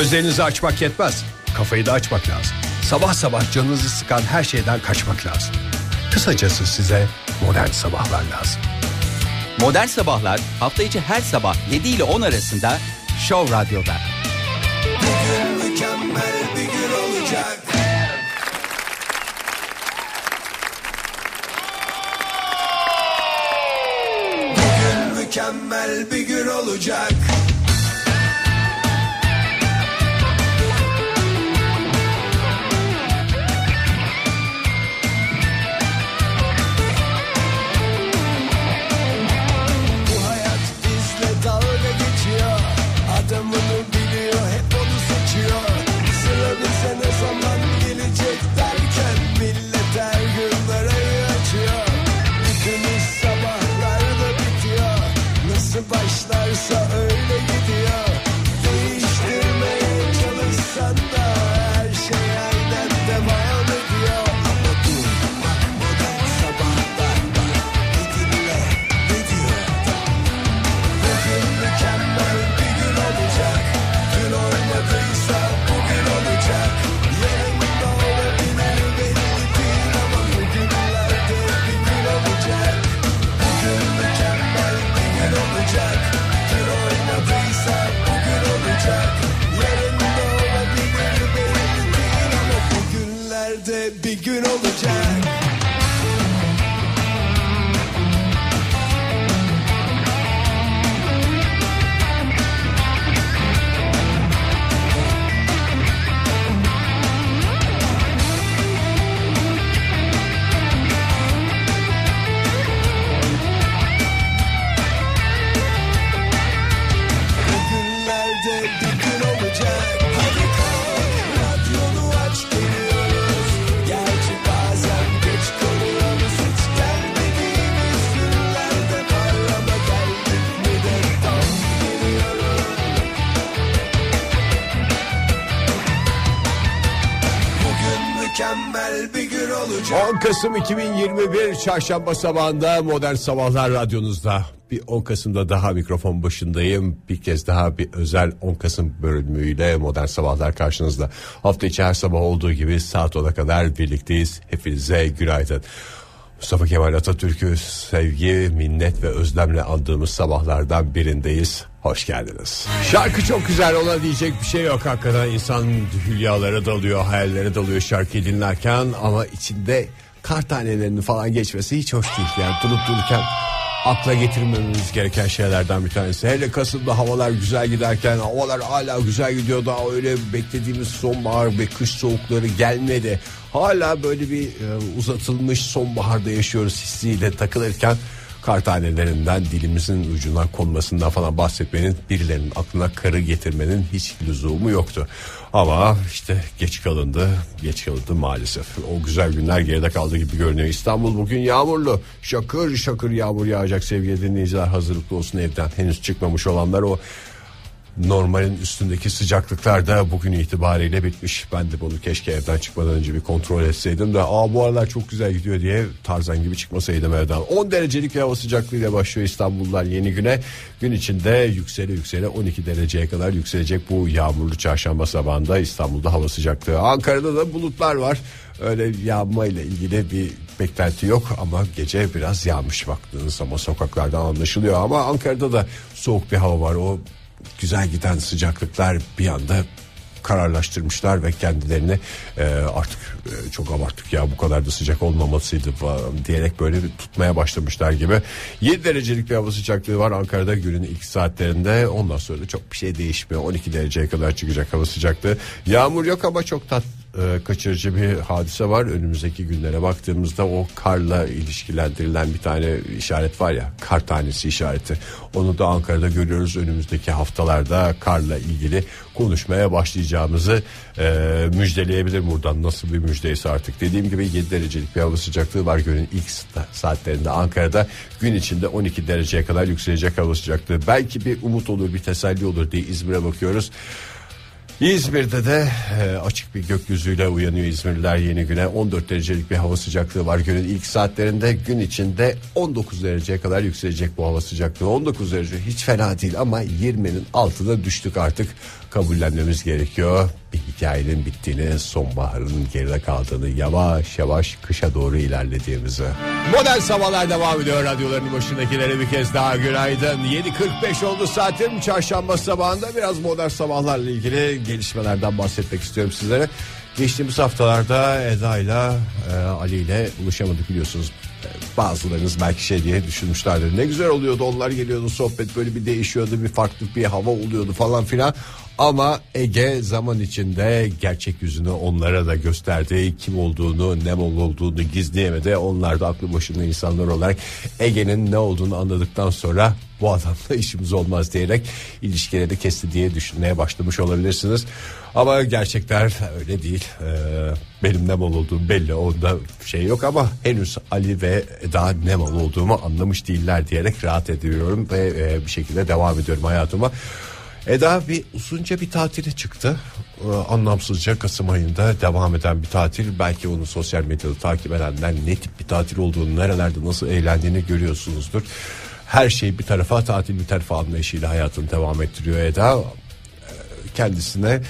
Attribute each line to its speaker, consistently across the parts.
Speaker 1: Gözlerinizi açmak yetmez. Kafayı da açmak lazım. Sabah sabah canınızı sıkan her şeyden kaçmak lazım. Kısacası size modern sabahlar lazım.
Speaker 2: Modern Sabahlar hafta içi her sabah 7 ile 10 arasında Show Radyo'da.
Speaker 3: Mükemmel bir gün olacak. Bugün mükemmel bir gün olacak. Başlarsa öyle
Speaker 1: Kasım 2021 Çarşamba sabahında Modern Sabahlar Radyonuzda. Bir 10 Kasım'da daha mikrofon başındayım. Bir kez daha bir özel 10 Kasım bölümüyle Modern Sabahlar karşınızda. Hafta içi her sabah olduğu gibi saat 10'a kadar birlikteyiz. Hepinize günaydın. Mustafa Kemal Atatürk'ü sevgi, minnet ve özlemle andığımız sabahlardan birindeyiz. Hoş geldiniz. Şarkı çok güzel ona diyecek bir şey yok hakikaten insan hülyalara dalıyor hayallere dalıyor şarkıyı dinlerken ama içinde kar tanelerinin falan geçmesi hiç hoş değil yani durup dururken akla getirmememiz gereken şeylerden bir tanesi. Hele Kasım'da havalar güzel giderken havalar hala güzel gidiyor daha öyle beklediğimiz sonbahar ve kış soğukları gelmedi. Hala böyle bir e, uzatılmış sonbaharda yaşıyoruz hissiyle takılırken kar tanelerinden dilimizin ucuna konmasından falan bahsetmenin birilerinin aklına karı getirmenin hiç lüzumu yoktu. Ama işte geç kalındı, geç kalındı maalesef. O güzel günler geride kaldı gibi görünüyor. İstanbul bugün yağmurlu. Şakır şakır yağmur yağacak sevgili dinleyiciler. Hazırlıklı olsun evden. Henüz çıkmamış olanlar o normalin üstündeki sıcaklıklar da bugün itibariyle bitmiş. Ben de bunu keşke evden çıkmadan önce bir kontrol etseydim de aa bu aralar çok güzel gidiyor diye tarzan gibi çıkmasaydım evden. 10 derecelik hava sıcaklığıyla başlıyor İstanbullular yeni güne. Gün içinde yüksele yüksele 12 dereceye kadar yükselecek bu yağmurlu çarşamba sabahında İstanbul'da hava sıcaklığı. Ankara'da da bulutlar var. Öyle yağma ile ilgili bir beklenti yok ama gece biraz yağmış baktığınız zaman sokaklardan anlaşılıyor ama Ankara'da da soğuk bir hava var. O güzel giden sıcaklıklar bir anda kararlaştırmışlar ve kendilerini e, artık e, çok abarttık ya bu kadar da sıcak olmamasıydı falan diyerek böyle tutmaya başlamışlar gibi. 7 derecelik bir hava sıcaklığı var Ankara'da günün ilk saatlerinde ondan sonra da çok bir şey değişmiyor 12 dereceye kadar çıkacak hava sıcaklığı. Yağmur yok ama çok tat e, kaçırıcı bir hadise var. Önümüzdeki günlere baktığımızda o karla ilişkilendirilen bir tane işaret var ya kar tanesi işareti. Onu da Ankara'da görüyoruz. Önümüzdeki haftalarda karla ilgili konuşmaya başlayacağımızı e, müjdeleyebilir buradan. Nasıl bir müjdeyse artık. Dediğim gibi 7 derecelik bir hava sıcaklığı var günün ilk saatlerinde Ankara'da. Gün içinde 12 dereceye kadar yükselecek hava sıcaklığı. Belki bir umut olur bir teselli olur diye İzmir'e bakıyoruz. İzmir'de de e, açık bir gökyüzüyle uyanıyor İzmirliler yeni güne. 14 derecelik bir hava sıcaklığı var günün ilk saatlerinde. Gün içinde 19 dereceye kadar yükselecek bu hava sıcaklığı. 19 derece hiç fena değil ama 20'nin altına düştük artık. Kabullenmemiz gerekiyor. Bir hikayenin bittiğini, sonbaharın geride kaldığını, yavaş yavaş kışa doğru ilerlediğimizi. Modern sabahlar devam ediyor radyoların başındakilere bir kez daha günaydın. 7.45 oldu saatim çarşamba sabahında biraz modern sabahlarla ilgili gelişmelerden bahsetmek istiyorum sizlere. Geçtiğimiz haftalarda Eda ile e, Ali ile buluşamadık biliyorsunuz. E, Bazılarınız belki şey diye düşünmüşlerdir. Ne güzel oluyordu onlar geliyordu sohbet böyle bir değişiyordu bir farklı bir hava oluyordu falan filan. Ama Ege zaman içinde gerçek yüzünü onlara da gösterdi. Kim olduğunu, ne mal olduğunu gizleyemedi. Onlar da aklı başında insanlar olarak Ege'nin ne olduğunu anladıktan sonra bu adamla işimiz olmaz diyerek ilişkileri kesti diye düşünmeye başlamış olabilirsiniz. Ama gerçekler öyle değil. Ee, benim ne mal olduğum belli. Onda şey yok ama henüz Ali ve Eda ne mal olduğumu anlamış değiller diyerek rahat ediyorum ve e, bir şekilde devam ediyorum hayatıma. Eda bir uzunca bir tatile çıktı. Ee, anlamsızca Kasım ayında devam eden bir tatil. Belki onu sosyal medyada takip edenler ne tip bir tatil olduğunu, nerelerde nasıl eğlendiğini görüyorsunuzdur. Her şey bir tarafa, tatil bir tarafa anlayışıyla hayatını devam ettiriyor Eda. Ee, Kendisine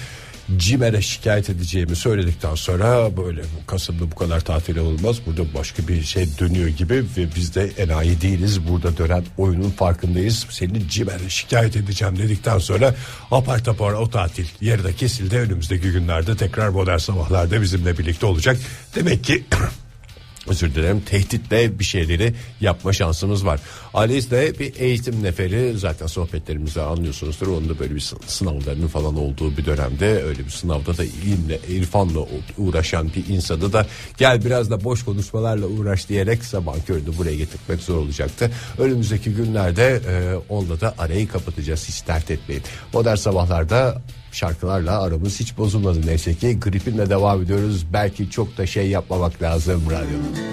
Speaker 1: Cimer'e şikayet edeceğimi söyledikten sonra böyle Kasım'da bu kadar tatil olmaz burada başka bir şey dönüyor gibi ve biz de enayi değiliz. Burada dönen oyunun farkındayız. Seni Cimer'e şikayet edeceğim dedikten sonra apar topar o tatil yarıda kesildi. Önümüzdeki günlerde tekrar modern sabahlarda bizimle birlikte olacak. Demek ki özür dilerim tehditle bir şeyleri yapma şansımız var. Alice de bir eğitim neferi zaten sohbetlerimizde anlıyorsunuzdur. Onun da böyle bir sı- sınavlarının falan olduğu bir dönemde öyle bir sınavda da ilimle irfanla uğraşan bir insanı da gel biraz da boş konuşmalarla uğraş diyerek sabah köründe buraya getirmek zor olacaktı. Önümüzdeki günlerde e, onunla da arayı kapatacağız hiç dert etmeyin. Modern sabahlarda şarkılarla aramız hiç bozulmadı neyse ki gripinle devam ediyoruz. Belki çok da şey yapmamak lazım radyoda.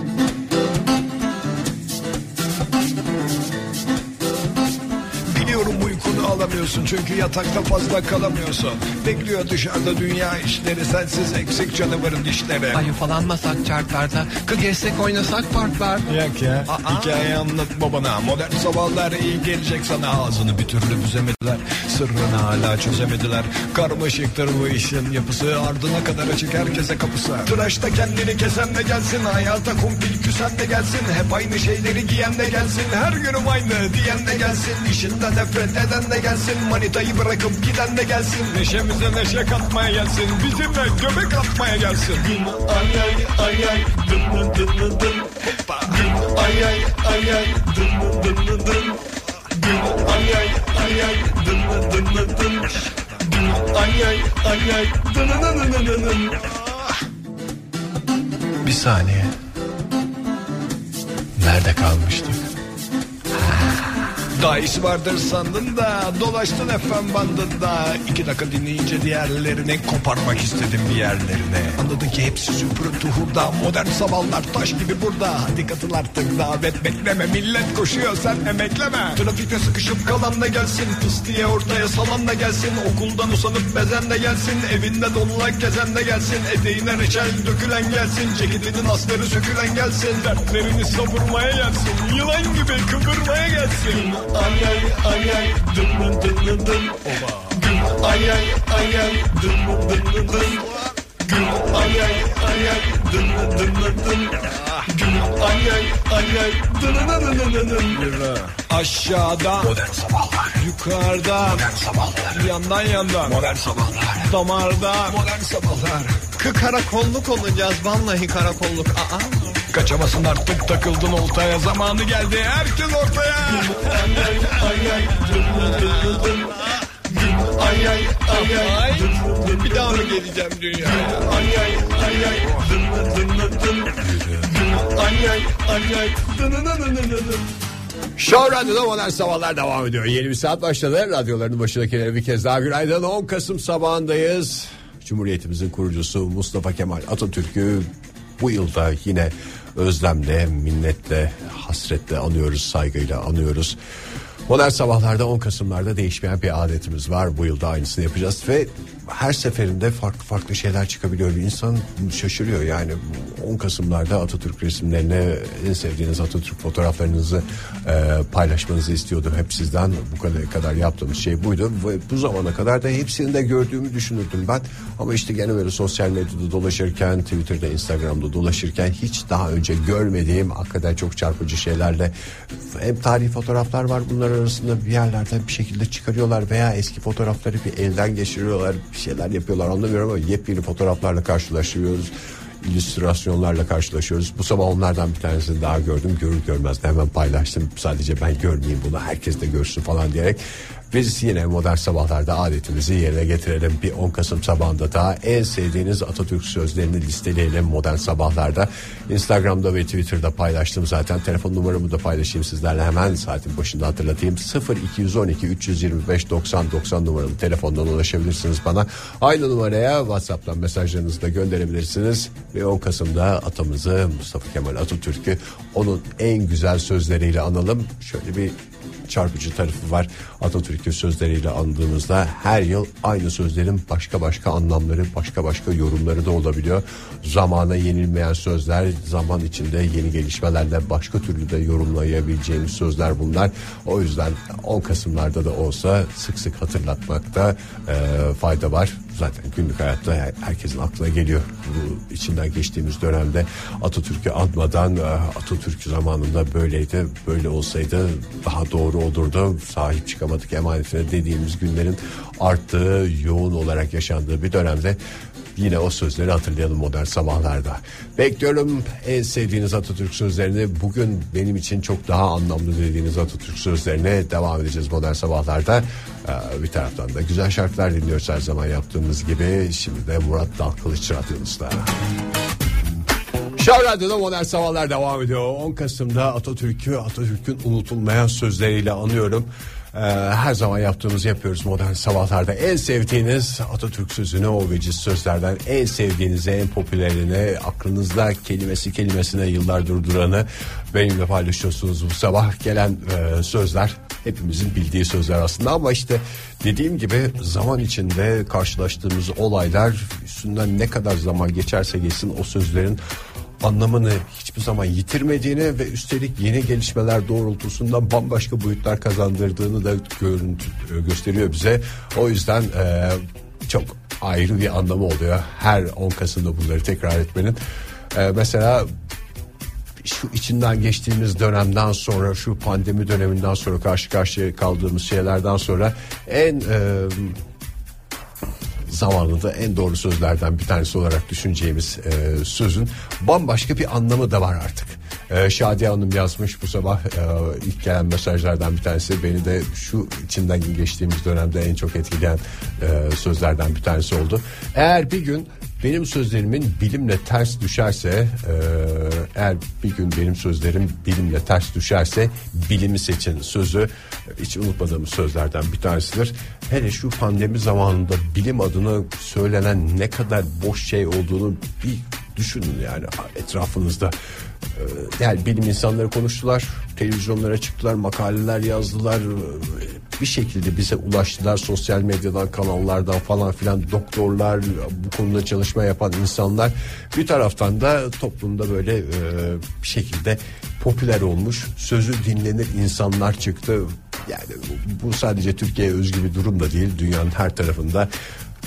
Speaker 4: Alamıyorsun çünkü yatakta fazla kalamıyorsun. Bekliyor dışarıda dünya işleri sensiz eksik canavarın dişleri.
Speaker 5: Ay ufalanmasak çarklarda Kız geçsek oynasak parklar.
Speaker 4: Yak ya hikaye anlatma bana Modern sabahlar iyi gelecek sana. Ağzını bir türlü büzemediler Sırrını hala çözemediler. Karmaşıktır bu işin yapısı. Ardına kadar açık herkese kapısı. Tıraşta kendini kesen de gelsin. Hayata kumpil küsen de gelsin. Hep aynı şeyleri giyen de gelsin. Her günüm aynı diyen de gelsin. İşinden nefret eden de gelsin Manitayı bırakıp giden de gelsin Neşemize neşe katmaya gelsin Bizimle göbek atmaya gelsin Ay ay ay ay Dım dım dım dım Hoppa Ay ay ay ay Dım dım dım dım Ay ay ay ay Dım dım dım dım Ay ay ay ay Dım dım dım dım dım Bir saniye Nerede kalmıştık? Daha iyisi vardır sandın da Dolaştın FM bandında İki dakika dinleyince diğerlerini Koparmak istedim bir yerlerine. Anladın ki hepsi süpürüntü hurda Modern sabahlar taş gibi burada. Hadi katıl artık davet bekleme Millet koşuyor sen emekleme. Trafikte sıkışıp kalan da gelsin Fıs diye ortaya salan da gelsin. Okuldan usanıp bezen de gelsin Evinde donulak gezen de gelsin. Eteğine reçel dökülen gelsin Ceketinin asları sökülen gelsin. Dertlerini savurmaya gelsin Yılan gibi kıvırmaya gelsin Ay ay ay ay Dım dım dım dım Güm ay ay ay ay Dım dım dım dım Güm ay ay ay ay Dım dım dım dım Güm ay ay ay ay Dım dım dım dım dım Aşağıda Modern sabahlar Yukarıda Modern sabahlar Yandan yandan Modern sabahlar Damarda Modern sabahlar
Speaker 5: Karakolluk olacağız vallahi karakolluk Aa.
Speaker 4: Kaçamasın artık takıldın oltaya zamanı geldi herkes ortaya. Ay ay ay ay. Ay ay
Speaker 5: Bir daha mı geleceğim dünyaya
Speaker 4: Ay ay ay ay dım dım dım. Ay ay ay ay dım dım dım dım.
Speaker 1: Show Radyo'da modern sabahlar devam ediyor. Yeni bir saat başladı. Radyoların başındakilere bir kez daha günaydın. 10 Kasım sabahındayız. Cumhuriyetimizin kurucusu Mustafa Kemal Atatürk'ü bu yılda yine özlemle, minnetle, hasretle anıyoruz, saygıyla anıyoruz. Modern sabahlarda 10 Kasımlarda değişmeyen bir adetimiz var. Bu yılda aynısını yapacağız ve her seferinde farklı farklı şeyler çıkabiliyor. İnsan şaşırıyor yani 10 Kasımlarda Atatürk resimlerine en sevdiğiniz Atatürk fotoğraflarınızı e, paylaşmanızı istiyordum. Hep sizden bu kadar, kadar yaptığımız şey buydu. Ve bu zamana kadar da hepsini de gördüğümü düşünürdüm ben. Ama işte gene böyle sosyal medyada dolaşırken, Twitter'da, Instagram'da dolaşırken hiç daha önce görmediğim hakikaten çok çarpıcı şeylerle hem tarihi fotoğraflar var bunlar arasında bir yerlerden bir şekilde çıkarıyorlar veya eski fotoğrafları bir elden geçiriyorlar bir şeyler yapıyorlar anlamıyorum ama yepyeni fotoğraflarla karşılaşıyoruz illüstrasyonlarla karşılaşıyoruz. Bu sabah onlardan bir tanesini daha gördüm. Görür görmez de hemen paylaştım. Sadece ben görmeyeyim bunu herkes de görsün falan diyerek. Biz yine modern sabahlarda adetimizi yerine getirelim. Bir 10 Kasım sabahında daha en sevdiğiniz Atatürk sözlerini listeleyelim modern sabahlarda. Instagram'da ve Twitter'da paylaştım zaten. Telefon numaramı da paylaşayım sizlerle hemen saatin başında hatırlatayım. 0212 325 90 90 numaralı telefondan ulaşabilirsiniz bana. Aynı numaraya WhatsApp'tan mesajlarınızı da gönderebilirsiniz. Ve 10 Kasım'da atamızı Mustafa Kemal Atatürk'ü onun en güzel sözleriyle analım. Şöyle bir çarpıcı tarafı var. Atatürk'ün sözleriyle andığımızda her yıl aynı sözlerin başka başka anlamları, başka başka yorumları da olabiliyor. Zamana yenilmeyen sözler, zaman içinde yeni gelişmelerle başka türlü de yorumlayabileceğimiz sözler bunlar. O yüzden 10 Kasımlarda da olsa sık sık hatırlatmakta e, fayda var. Zaten günlük hayatta herkesin aklına geliyor. Bu içinden geçtiğimiz dönemde Atatürk'ü anmadan e, Atatürk zamanında böyleydi, böyle olsaydı daha doğru olurdu. Sahip çıkamadık emanetine dediğimiz günlerin arttığı, yoğun olarak yaşandığı bir dönemde yine o sözleri hatırlayalım modern sabahlarda. Bekliyorum en sevdiğiniz Atatürk sözlerini. Bugün benim için çok daha anlamlı dediğiniz Atatürk sözlerine devam edeceğiz modern sabahlarda. Ee, bir taraftan da güzel şarkılar dinliyoruz her zaman yaptığımız gibi. Şimdi de Murat Dalkılıç radyonuzda. Şah Radyo'da Modern Sabahlar devam ediyor. 10 Kasım'da Atatürk'ü Atatürk'ün unutulmayan sözleriyle anıyorum. Ee, her zaman yaptığımızı yapıyoruz modern sabahlarda. En sevdiğiniz Atatürk sözünü o veciz sözlerden en sevdiğinizi en popülerini aklınızda kelimesi kelimesine yıllardır duranı benimle paylaşıyorsunuz bu sabah gelen e, sözler hepimizin bildiği sözler aslında ama işte dediğim gibi zaman içinde karşılaştığımız olaylar üstünden ne kadar zaman geçerse geçsin o sözlerin anlamını hiçbir zaman yitirmediğini ve üstelik yeni gelişmeler doğrultusunda bambaşka boyutlar kazandırdığını da görüntü, gösteriyor bize. O yüzden e, çok ayrı bir anlamı oluyor her 10 Kasım'da bunları tekrar etmenin. E, mesela şu içinden geçtiğimiz dönemden sonra şu pandemi döneminden sonra karşı karşıya kaldığımız şeylerden sonra en e, zamanında en doğru sözlerden bir tanesi olarak düşüneceğimiz e, sözün bambaşka bir anlamı da var artık. E, Şadiye Hanım yazmış bu sabah e, ilk gelen mesajlardan bir tanesi beni de şu içinden geçtiğimiz dönemde en çok etkileyen e, sözlerden bir tanesi oldu. Eğer bir gün benim sözlerimin bilimle ters düşerse e, eğer bir gün benim sözlerim bilimle ters düşerse bilimi seçin sözü hiç unutmadığımız sözlerden bir tanesidir. Hele şu pandemi zamanında bilim adına söylenen ne kadar boş şey olduğunu bir düşünün yani etrafınızda. Ee, Yani bilim insanları konuştular, televizyonlara çıktılar, makaleler yazdılar. Bir şekilde bize ulaştılar sosyal medyadan, kanallardan falan filan doktorlar, bu konuda çalışma yapan insanlar. Bir taraftan da toplumda böyle e, bir şekilde popüler olmuş, sözü dinlenir insanlar çıktı. Yani bu sadece Türkiye'ye özgü bir durum da değil. Dünyanın her tarafında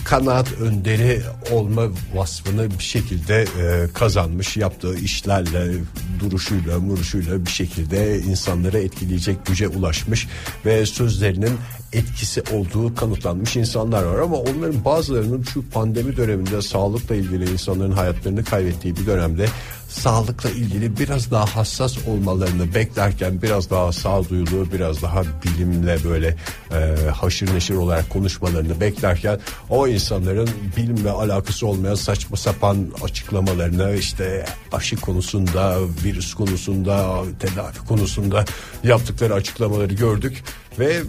Speaker 1: kanaat önderi olma vasfını bir şekilde e, kazanmış yaptığı işlerle duruşuyla muruşuyla bir şekilde insanları etkileyecek güce ulaşmış ve sözlerinin etkisi olduğu kanıtlanmış insanlar var. Ama onların bazılarının şu pandemi döneminde sağlıkla ilgili insanların hayatlarını kaybettiği bir dönemde sağlıkla ilgili biraz daha hassas olmalarını beklerken biraz daha sağduyulu biraz daha bilimle böyle e, haşır neşir olarak konuşmalarını beklerken o insanların bilimle alakası olmayan saçma sapan açıklamalarını işte aşı konusunda virüs konusunda tedavi konusunda yaptıkları açıklamaları gördük ve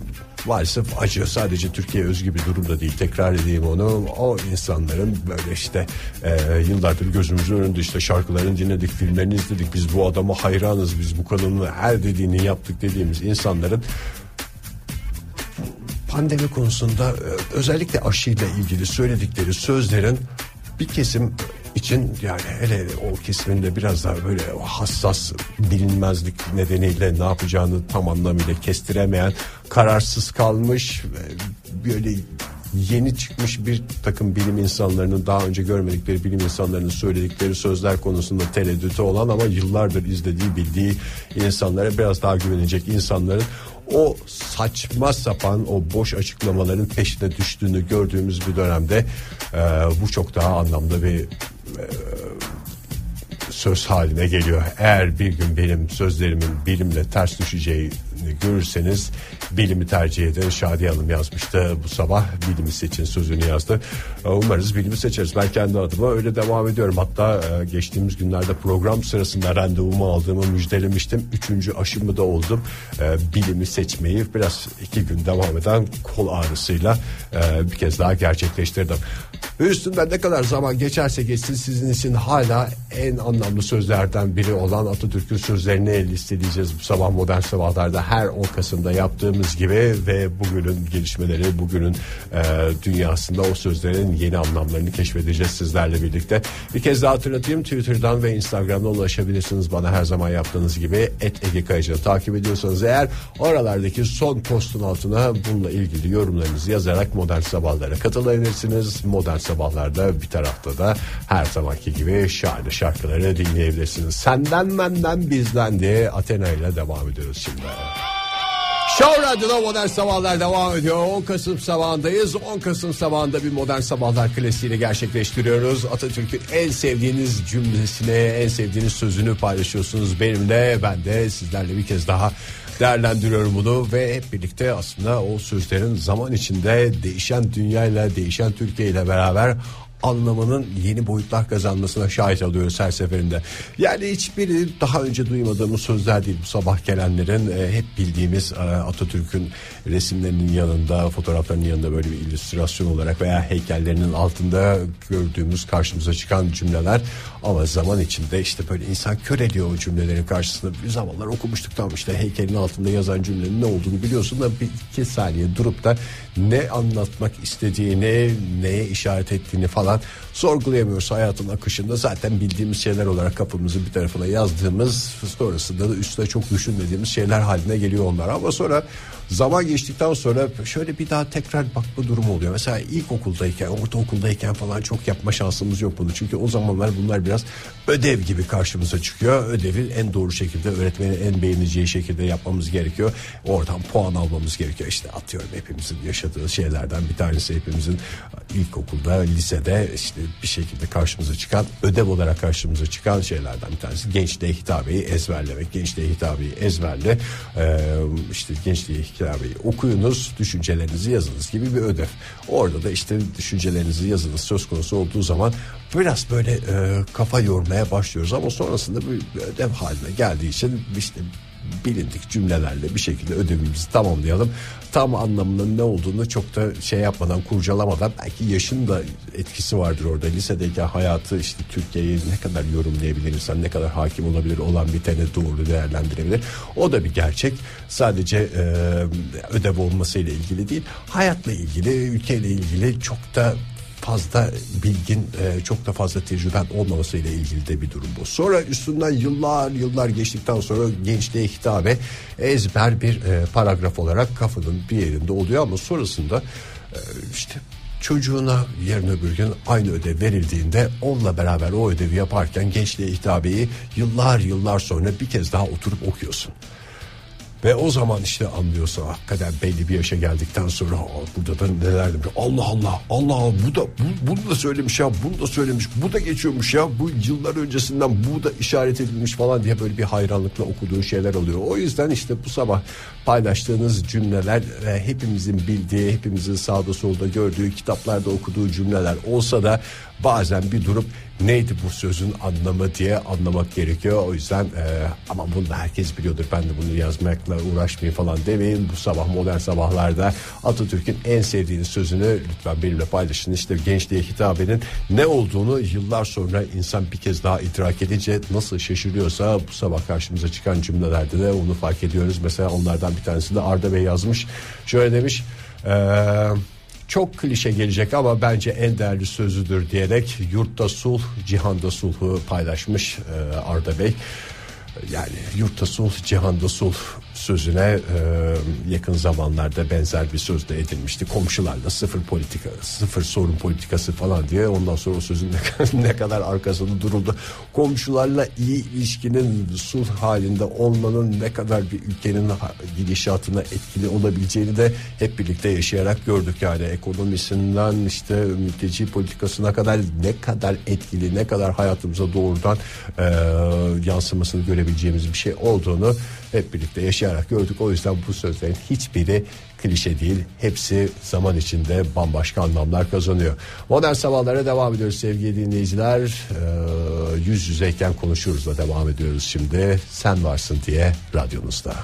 Speaker 1: maalesef acı sadece Türkiye özgü bir durum da değil. Tekrar edeyim onu. O insanların böyle işte e, yıllardır gözümüzün önünde işte şarkılarını dinledik filmlerini izledik. Biz bu adama hayranız biz bu kadının her dediğini yaptık dediğimiz insanların pandemi konusunda e, özellikle aşıyla ilgili söyledikleri sözlerin bir kesim için yani hele o kesiminde biraz daha böyle hassas bilinmezlik nedeniyle ne yapacağını tam anlamıyla kestiremeyen kararsız kalmış böyle yeni çıkmış bir takım bilim insanlarının daha önce görmedikleri bilim insanlarının söyledikleri sözler konusunda tereddütü olan ama yıllardır izlediği bildiği insanlara biraz daha güvenecek insanların o saçma sapan o boş açıklamaların peşine düştüğünü gördüğümüz bir dönemde e, bu çok daha anlamlı bir söz haline geliyor. Eğer bir gün benim sözlerimin bilimle ters düşeceğini görürseniz bilimi tercih edin. Şadiye Hanım yazmıştı bu sabah bilimi seçin sözünü yazdı. E, Umarız bilimi seçeriz. Ben kendi adıma öyle devam ediyorum. Hatta e, geçtiğimiz günlerde program sırasında randevumu aldığımı müjdelemiştim. Üçüncü aşımı da oldum. E, Bilimi seçmeyi biraz iki gün devam eden kol ağrısıyla e, bir kez daha gerçekleştirdim. Ve üstünden ne kadar zaman geçerse geçsin sizin için hala en anlamlı sözlerden biri olan Atatürk'ün sözlerini listeleyeceğiz bu sabah modern sabahlarda her 10 Kasım'da yaptığımız gibi ve bugünün gelişmeleri bugünün e, dünyasında o sözlerin yeni anlamlarını keşfedeceğiz sizlerle birlikte. Bir kez daha hatırlatayım Twitter'dan ve Instagram'dan ulaşabilirsiniz bana her zaman yaptığınız gibi et Ege Kayıcı'nı takip ediyorsanız eğer oralardaki son postun altına bununla ilgili yorumlarınızı yazarak modern sabahlara katılabilirsiniz. Modern sabahlarda bir tarafta da her zamanki gibi şahane şarkıları dinleyebilirsiniz. Senden benden bizden diye Athena ile devam ediyoruz şimdi. Show Radyo'da Modern Sabahlar devam ediyor. 10 Kasım sabahındayız. 10 Kasım sabahında bir Modern Sabahlar klasiğini gerçekleştiriyoruz. Atatürk'ün en sevdiğiniz cümlesini, en sevdiğiniz sözünü paylaşıyorsunuz benimle. Ben de sizlerle bir kez daha değerlendiriyorum bunu ve hep birlikte aslında o sözlerin zaman içinde değişen dünyayla, değişen Türkiye ile beraber anlamının yeni boyutlar kazanmasına şahit oluyoruz her seferinde. Yani hiçbiri daha önce duymadığımız sözler değil bu sabah gelenlerin e, hep bildiğimiz e, Atatürk'ün resimlerinin yanında fotoğraflarının yanında böyle bir illüstrasyon olarak veya heykellerinin altında gördüğümüz karşımıza çıkan cümleler ama zaman içinde işte böyle insan kör ediyor o cümlelerin karşısında bir zamanlar okumuştuk tamam işte heykelin altında yazan cümlenin ne olduğunu biliyorsun da bir iki saniye durup da ne anlatmak istediğini neye işaret ettiğini falan sorgulayamıyoruz hayatın akışında zaten bildiğimiz şeyler olarak kapımızın bir tarafına yazdığımız sonrasında da üstüne çok düşünmediğimiz şeyler haline geliyor onlar. Ama sonra zaman geçtikten sonra şöyle bir daha tekrar bakma durumu oluyor. Mesela ilkokuldayken, ortaokuldayken falan çok yapma şansımız yok bunu. Çünkü o zamanlar bunlar biraz ödev gibi karşımıza çıkıyor. Ödevi en doğru şekilde öğretmenin en beğeneceği şekilde yapmamız gerekiyor. Oradan puan almamız gerekiyor. İşte atıyorum hepimizin yaşadığı şeylerden bir tanesi hepimizin ilkokulda, lisede işte bir şekilde karşımıza çıkan ödev olarak karşımıza çıkan şeylerden bir tanesi gençliğe hitabeyi ezberlemek. Gençliğe hitabeyi ezberle ee, işte gençliğe hitabeyi okuyunuz, düşüncelerinizi yazınız gibi bir ödev. Orada da işte düşüncelerinizi yazınız söz konusu olduğu zaman biraz böyle e, kafa yormaya başlıyoruz ama sonrasında bir ödev haline geldiği için işte bilindik cümlelerle bir şekilde ödevimizi tamamlayalım. Tam anlamının ne olduğunu çok da şey yapmadan kurcalamadan belki yaşın da etkisi vardır orada. Lisedeyken hayatı işte Türkiye'yi ne kadar yorumlayabilir insan ne kadar hakim olabilir olan bir tane doğru değerlendirebilir. O da bir gerçek. Sadece e, ödev olmasıyla ilgili değil hayatla ilgili ülkeyle ilgili çok da fazla bilgin e, çok da fazla tecrüben olmaması ile ilgili de bir durum bu. Sonra üstünden yıllar yıllar geçtikten sonra gençliğe hitabe ezber bir e, paragraf olarak kafanın bir yerinde oluyor ama sonrasında e, işte çocuğuna yarın öbür gün aynı ödev verildiğinde onunla beraber o ödevi yaparken gençliğe hitabeyi yıllar yıllar sonra bir kez daha oturup okuyorsun. Ve o zaman işte anlıyorsun hakikaten belli bir yaşa geldikten sonra "Aa, burada da neler demiş. Allah Allah Allah bu da bu, bunu da söylemiş ya bunu da söylemiş bu da geçiyormuş ya bu yıllar öncesinden bu da işaret edilmiş falan diye böyle bir hayranlıkla okuduğu şeyler oluyor. O yüzden işte bu sabah paylaştığınız cümleler hepimizin bildiği hepimizin sağda solda gördüğü kitaplarda okuduğu cümleler olsa da bazen bir durup neydi bu sözün anlamı diye anlamak gerekiyor. O yüzden e, ama bunu da herkes biliyordur. Ben de bunu yazmakla uğraşmayayım falan demeyin. Bu sabah modern sabahlarda Atatürk'ün en sevdiğiniz sözünü lütfen benimle paylaşın. İşte gençliğe hitabenin ne olduğunu yıllar sonra insan bir kez daha idrak edince nasıl şaşırıyorsa bu sabah karşımıza çıkan cümlelerde de onu fark ediyoruz. Mesela onlardan bir tanesi de Arda Bey yazmış. Şöyle demiş. Ee, çok klişe gelecek ama bence en değerli sözüdür diyerek yurtta sulh, cihanda sulhu paylaşmış e, Arda Bey. Yani yurtta sulh, cihanda sulh sözüne e, yakın zamanlarda benzer bir söz de edilmişti. Komşularla sıfır politika, sıfır sorun politikası falan diye. Ondan sonra o sözün ne, ne kadar arkasında duruldu. Komşularla iyi ilişkinin sulh halinde olmanın ne kadar bir ülkenin gidişatına etkili olabileceğini de hep birlikte yaşayarak gördük. Yani ekonomisinden işte mülteci politikasına kadar ne kadar etkili, ne kadar hayatımıza doğrudan e, yansımasını görebileceğimiz bir şey olduğunu hep birlikte yaşayarak gördük. O yüzden bu sözlerin hiçbiri klişe değil. Hepsi zaman içinde bambaşka anlamlar kazanıyor. Modern sabahlara devam ediyoruz sevgili dinleyiciler. Ee, yüz yüzeyken konuşuruz da devam ediyoruz şimdi. Sen varsın diye radyonuzda.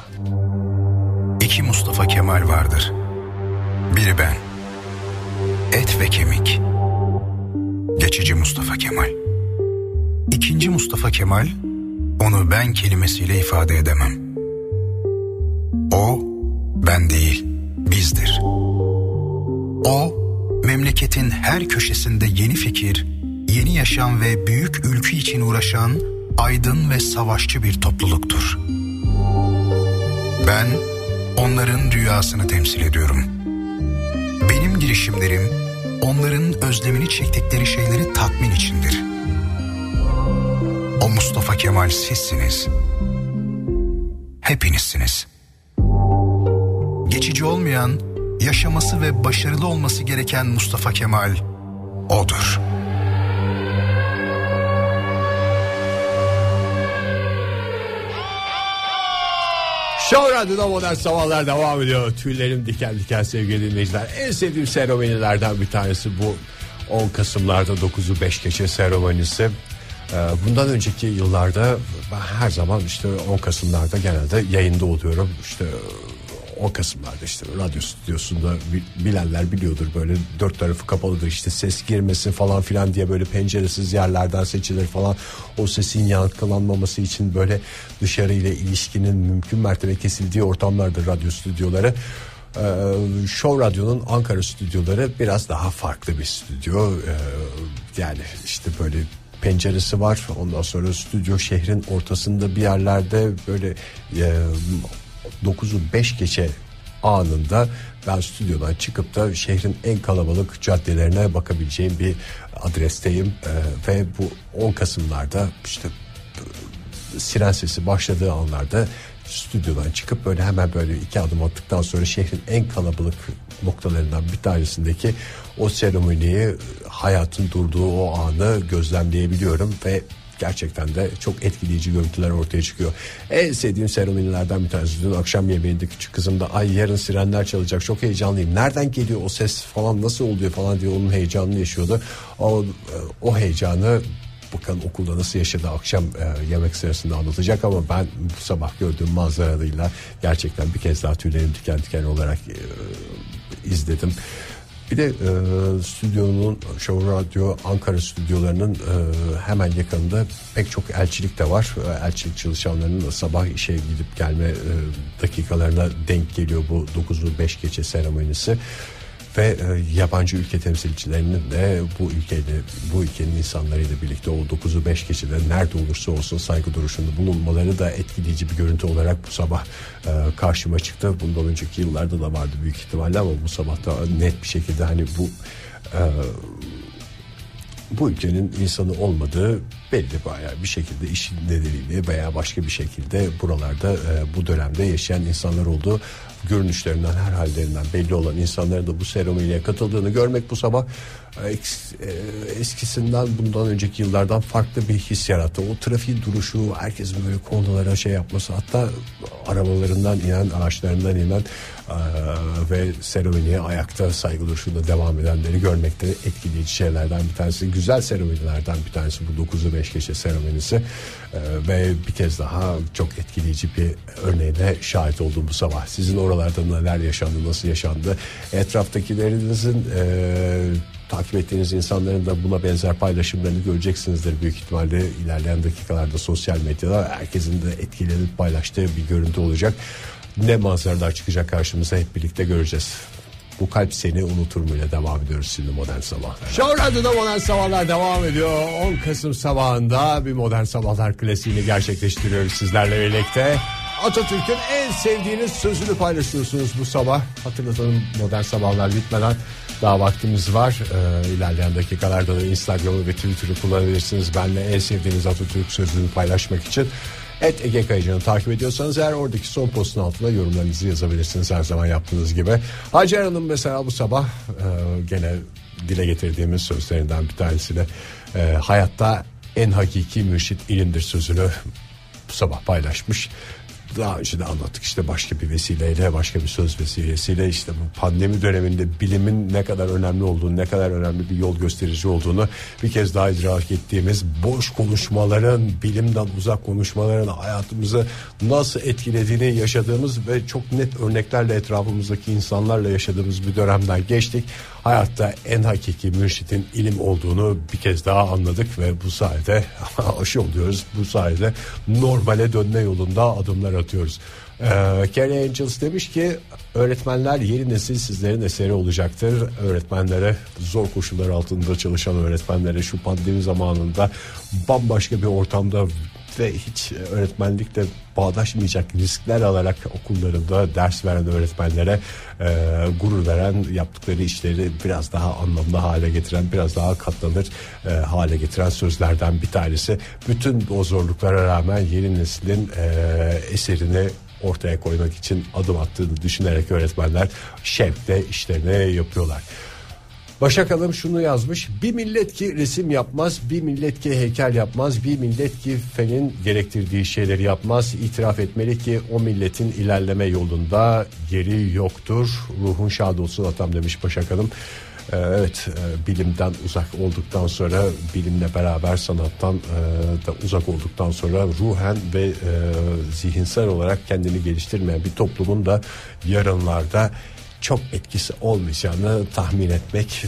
Speaker 6: İki Mustafa Kemal vardır. Biri ben. Et ve kemik. Geçici Mustafa Kemal. İkinci Mustafa Kemal onu ben kelimesiyle ifade edemem. O ben değil, bizdir. O memleketin her köşesinde yeni fikir, yeni yaşam ve büyük ülkü için uğraşan aydın ve savaşçı bir topluluktur. Ben onların rüyasını temsil ediyorum. Benim girişimlerim onların özlemini çektikleri şeyleri tatmin içindir. O Mustafa Kemal sizsiniz. Hepinizsiniz. Geçici olmayan, yaşaması ve başarılı olması gereken Mustafa Kemal odur.
Speaker 1: Show Radyo'da modern sabahlar devam ediyor. Tüylerim diken diken sevgili dinleyiciler. En sevdiğim seremonilerden bir tanesi bu 10 Kasım'larda 9'u 5 geçe seremonisi. Ee, Bundan önceki yıllarda ben her zaman işte 10 Kasım'larda genelde yayında oluyorum. İşte 10 Kasım'larda işte radyo stüdyosunda bi- bilenler biliyordur böyle dört tarafı kapalıdır işte ses girmesin falan filan diye böyle penceresiz yerlerden seçilir falan o sesin yankılanmaması için böyle dışarı ile ilişkinin mümkün mertebe kesildiği ortamlardır radyo stüdyoları. Ee, Show Radyo'nun Ankara stüdyoları biraz daha farklı bir stüdyo. Ee, yani işte böyle penceresi var. Ondan sonra stüdyo şehrin ortasında bir yerlerde böyle e, 9'u 5 geçe anında ben stüdyodan çıkıp da şehrin en kalabalık caddelerine bakabileceğim bir adresteyim. Ee, ve bu 10 Kasım'larda işte siren sesi başladığı anlarda stüdyodan çıkıp böyle hemen böyle iki adım attıktan sonra şehrin en kalabalık noktalarından bir tanesindeki o seremoniyi hayatın durduğu o anı gözlemleyebiliyorum. Ve gerçekten de çok etkileyici görüntüler ortaya çıkıyor. En sevdiğim seremonilerden bir tanesi. Dün akşam yemeğinde küçük kızım da ay yarın sirenler çalacak çok heyecanlıyım. Nereden geliyor o ses falan nasıl oluyor falan diye onun heyecanını yaşıyordu. O, o heyecanı bakalım okulda nasıl yaşadı akşam e, yemek sırasında anlatacak ama ben bu sabah gördüğüm manzarayla gerçekten bir kez daha tüylerim diken diken olarak e, izledim. Bir de e, stüdyonun Show Radyo Ankara stüdyolarının e, hemen yakınında pek çok elçilik de var. E, elçilik çalışanlarının sabah işe gidip gelme e, dakikalarına denk geliyor bu 9'u 5 geçe seremonisi ve e, yabancı ülke temsilcilerinin de bu ülkeyle bu ülkenin insanlarıyla birlikte o 9'u 5 geçide nerede olursa olsun saygı duruşunda bulunmaları da etkileyici bir görüntü olarak bu sabah e, karşıma çıktı. Bundan önceki yıllarda da vardı büyük ihtimalle ama bu sabah da net bir şekilde hani bu e, bu ülkenin insanı olmadığı belli bayağı bir şekilde işin nedeniyle veya başka bir şekilde buralarda e, bu dönemde yaşayan insanlar olduğu görünüşlerinden her hallerinden belli olan insanların da bu seremoniye katıldığını görmek bu sabah e, e, eskisinden bundan önceki yıllardan farklı bir his yarattı. O trafiğin duruşu herkesin böyle konulara şey yapması hatta arabalarından inen araçlarından inen ve seremoniye ayakta saygı duruşunda devam edenleri görmekte etkileyici şeylerden bir tanesi. Güzel seremonilerden bir tanesi bu 9'u 5 gece seremonisi E, ve bir kez daha çok etkileyici bir örneğine şahit oldum bu sabah. Sizin oralarda neler yaşandı, nasıl yaşandı? Etraftakilerinizin e, takip ettiğiniz insanların da buna benzer paylaşımlarını göreceksinizdir büyük ihtimalle ilerleyen dakikalarda sosyal medyada herkesin de etkilenip paylaştığı bir görüntü olacak. Ne manzaralar çıkacak karşımıza hep birlikte göreceğiz. Bu kalp seni unutur mu ile devam ediyoruz şimdi modern sabahlar. Show Radyo'da modern sabahlar devam ediyor. 10 Kasım sabahında bir modern sabahlar klasiğini gerçekleştiriyoruz sizlerle birlikte. Atatürk'ün en sevdiğiniz sözünü paylaşıyorsunuz bu sabah. Hatırlatalım modern sabahlar bitmeden daha vaktimiz var. Ee, ilerleyen dakikalarda da Instagram'ı ve Twitter'ı kullanabilirsiniz. Benle en sevdiğiniz Atatürk sözünü paylaşmak için. Et Ege Kayıcı'nı takip ediyorsanız eğer oradaki son postun altına yorumlarınızı yazabilirsiniz her zaman yaptığınız gibi. Hacer Hanım mesela bu sabah e, gene dile getirdiğimiz sözlerinden bir tanesiyle e, hayatta en hakiki mürşit ilimdir sözünü bu sabah paylaşmış. Daha önce de anlattık işte başka bir vesileyle başka bir söz vesilesiyle işte bu pandemi döneminde bilimin ne kadar önemli olduğunu ne kadar önemli bir yol gösterici olduğunu bir kez daha idrak ettiğimiz boş konuşmaların bilimden uzak konuşmaların hayatımızı nasıl etkilediğini yaşadığımız ve çok net örneklerle etrafımızdaki insanlarla yaşadığımız bir dönemden geçtik. Hayatta en hakiki mürşitin ilim olduğunu bir kez daha anladık ve bu sayede aşı oluyoruz. Bu sayede normale dönme yolunda adımlar atıyoruz. Ee, Carrie Angels demiş ki öğretmenler yeni nesil sizlerin eseri olacaktır. Öğretmenlere zor koşullar altında çalışan öğretmenlere şu pandemi zamanında bambaşka bir ortamda ve hiç öğretmenlikle bağdaşmayacak riskler alarak okullarında ders veren öğretmenlere e, gurur veren yaptıkları işleri biraz daha anlamlı hale getiren biraz daha katlanır e, hale getiren sözlerden bir tanesi. Bütün o zorluklara rağmen yeni neslin e, eserini ortaya koymak için adım attığını düşünerek öğretmenler şevkle işlerini yapıyorlar. Başak Hanım şunu yazmış. Bir millet ki resim yapmaz, bir millet ki heykel yapmaz, bir millet ki fenin gerektirdiği şeyleri yapmaz. İtiraf etmeli ki o milletin ilerleme yolunda yeri yoktur. Ruhun şad olsun atam demiş Başak Hanım. Ee, Evet e, bilimden uzak olduktan sonra bilimle beraber sanattan e, da uzak olduktan sonra ruhen ve e, zihinsel olarak kendini geliştirmeyen bir toplumun da yarınlarda çok etkisi olmayacağını tahmin etmek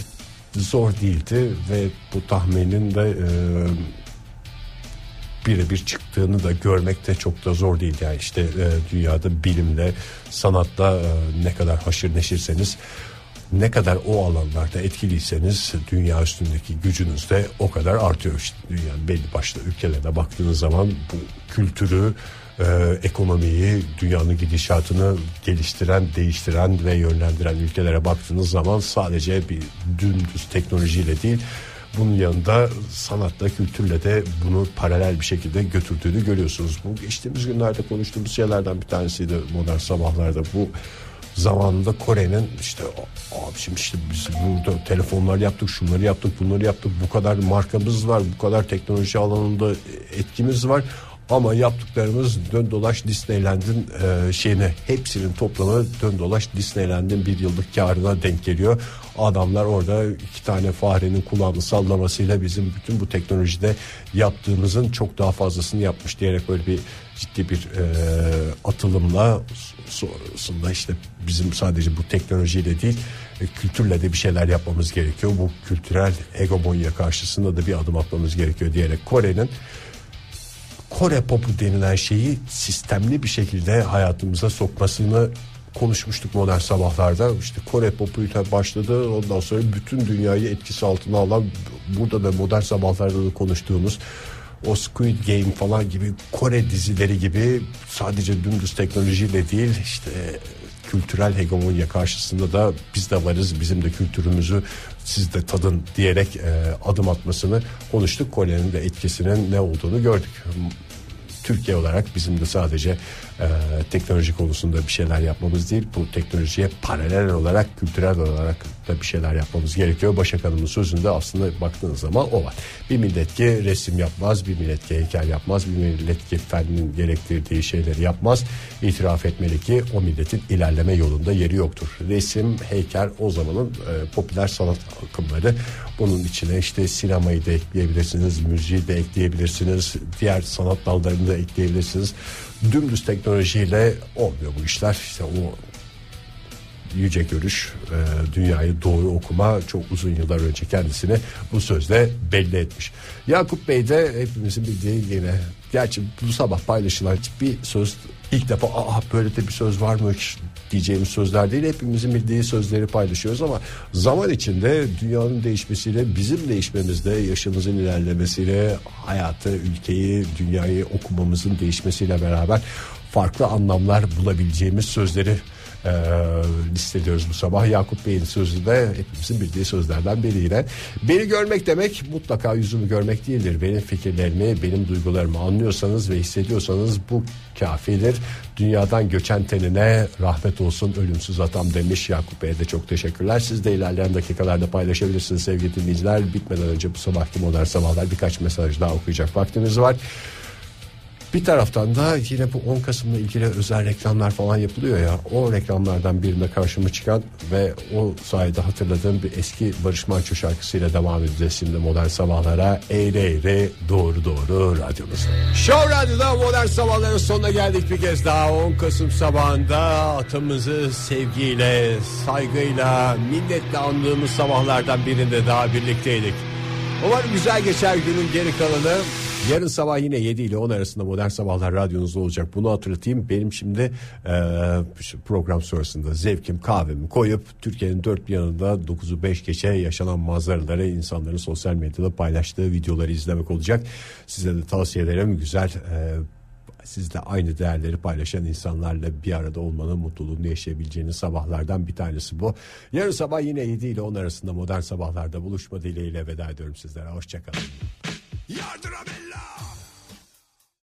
Speaker 1: zor değildi ve bu tahminin de e, birebir çıktığını da görmek de çok da zor değil. Yani işte e, dünyada bilimle sanatla e, ne kadar haşır neşirseniz ne kadar o alanlarda etkiliyseniz dünya üstündeki gücünüz de o kadar artıyor. İşte dünyanın belli başlı ülkelerine baktığınız zaman bu kültürü e, ekonomiyi, dünyanın gidişatını geliştiren, değiştiren ve yönlendiren ülkelere baktığınız zaman sadece bir dümdüz teknolojiyle değil, bunun yanında sanatla, kültürle de bunu paralel bir şekilde götürdüğünü görüyorsunuz. Bu geçtiğimiz günlerde konuştuğumuz şeylerden bir tanesiydi modern sabahlarda. Bu zamanında Kore'nin işte abi şimdi işte biz burada telefonlar yaptık, şunları yaptık, bunları yaptık. Bu kadar markamız var, bu kadar teknoloji alanında etkimiz var. Ama yaptıklarımız dön dolaş Disneyland'in e, şeyine hepsinin toplamı dön dolaş Disneyland'in bir yıllık karına denk geliyor. Adamlar orada iki tane farenin kulağını sallamasıyla bizim bütün bu teknolojide yaptığımızın çok daha fazlasını yapmış diyerek böyle bir ciddi bir e, atılımla sonrasında işte bizim sadece bu teknolojiyle değil e, kültürle de bir şeyler yapmamız gerekiyor. Bu kültürel hegemonya karşısında da bir adım atmamız gerekiyor diyerek Kore'nin Kore popu denilen şeyi sistemli bir şekilde hayatımıza sokmasını konuşmuştuk modern sabahlarda. İşte Kore popuyla başladı. Ondan sonra bütün dünyayı etkisi altına alan burada da modern sabahlarda da konuştuğumuz o Squid Game falan gibi Kore dizileri gibi sadece dümdüz teknolojiyle değil işte kültürel hegemonya karşısında da biz de varız bizim de kültürümüzü siz de tadın diyerek e, adım atmasını konuştuk. Kore'nin de etkisinin ne olduğunu gördük. Türkiye olarak bizim de sadece e, teknoloji konusunda bir şeyler yapmamız değil bu teknolojiye paralel olarak kültürel olarak da bir şeyler yapmamız gerekiyor. Başak Hanım'ın sözünde aslında baktığınız zaman o var. Bir millet ki resim yapmaz, bir millet ki heykel yapmaz, bir millet ki fennin gerektirdiği şeyleri yapmaz. İtiraf etmeli ki o milletin ilerleme yolunda yeri yoktur. Resim, heykel o zamanın e, popüler sanat akımları. Bunun içine işte sinemayı da ekleyebilirsiniz, müziği de ekleyebilirsiniz, diğer sanat dallarını da ekleyebilirsiniz. Dümdüz teknolojiyle olmuyor bu işler. İşte o yüce görüş, e, dünyayı doğru okuma çok uzun yıllar önce kendisini bu sözle belli etmiş. Yakup Bey de hepimizin bildiği yine gerçi bu sabah paylaşılan bir söz ilk defa aa böyle de bir söz var mı diyeceğimiz sözler değil hepimizin bildiği sözleri paylaşıyoruz ama zaman içinde dünyanın değişmesiyle bizim değişmemizde yaşımızın ilerlemesiyle hayatı ülkeyi dünyayı okumamızın değişmesiyle beraber farklı anlamlar bulabileceğimiz sözleri e, listeliyoruz bu sabah. Yakup Bey'in sözü de hepimizin bildiği sözlerden biri. Beni görmek demek mutlaka yüzümü görmek değildir. Benim fikirlerimi, benim duygularımı anlıyorsanız ve hissediyorsanız bu kafidir. Dünyadan göçen tenine rahmet olsun ölümsüz atam demiş Yakup Bey'e de çok teşekkürler. Siz de ilerleyen dakikalarda paylaşabilirsiniz sevgili dinleyiciler. Bitmeden önce bu sabahki modern sabahlar birkaç mesaj daha okuyacak vaktimiz var. Bir taraftan da yine bu 10 Kasım'la ilgili özel reklamlar falan yapılıyor ya. O reklamlardan birinde karşıma çıkan ve o sayede hatırladığım bir eski Barış Manço şarkısıyla devam edeceğiz şimdi modern sabahlara. Eğri eğri doğru doğru radyomuzda. Show Radyo'da modern sabahların sonuna geldik bir kez daha. 10 Kasım sabahında atımızı sevgiyle, saygıyla, minnetle andığımız sabahlardan birinde daha birlikteydik. Umarım güzel geçer günün geri kalanı. Yarın sabah yine 7 ile 10 arasında Modern Sabahlar radyonuzda olacak. Bunu hatırlatayım. Benim şimdi e, program sonrasında zevkim kahvemi koyup Türkiye'nin dört bir yanında 9'u 5 geçe yaşanan manzaraları insanların sosyal medyada paylaştığı videoları izlemek olacak. Size de tavsiye ederim. Güzel e, sizle aynı değerleri paylaşan insanlarla bir arada olmanın mutluluğunu yaşayabileceğiniz sabahlardan bir tanesi bu. Yarın sabah yine 7 ile 10 arasında modern sabahlarda buluşma dileğiyle veda ediyorum sizlere. Hoşçakalın.
Speaker 4: Yardıra beni.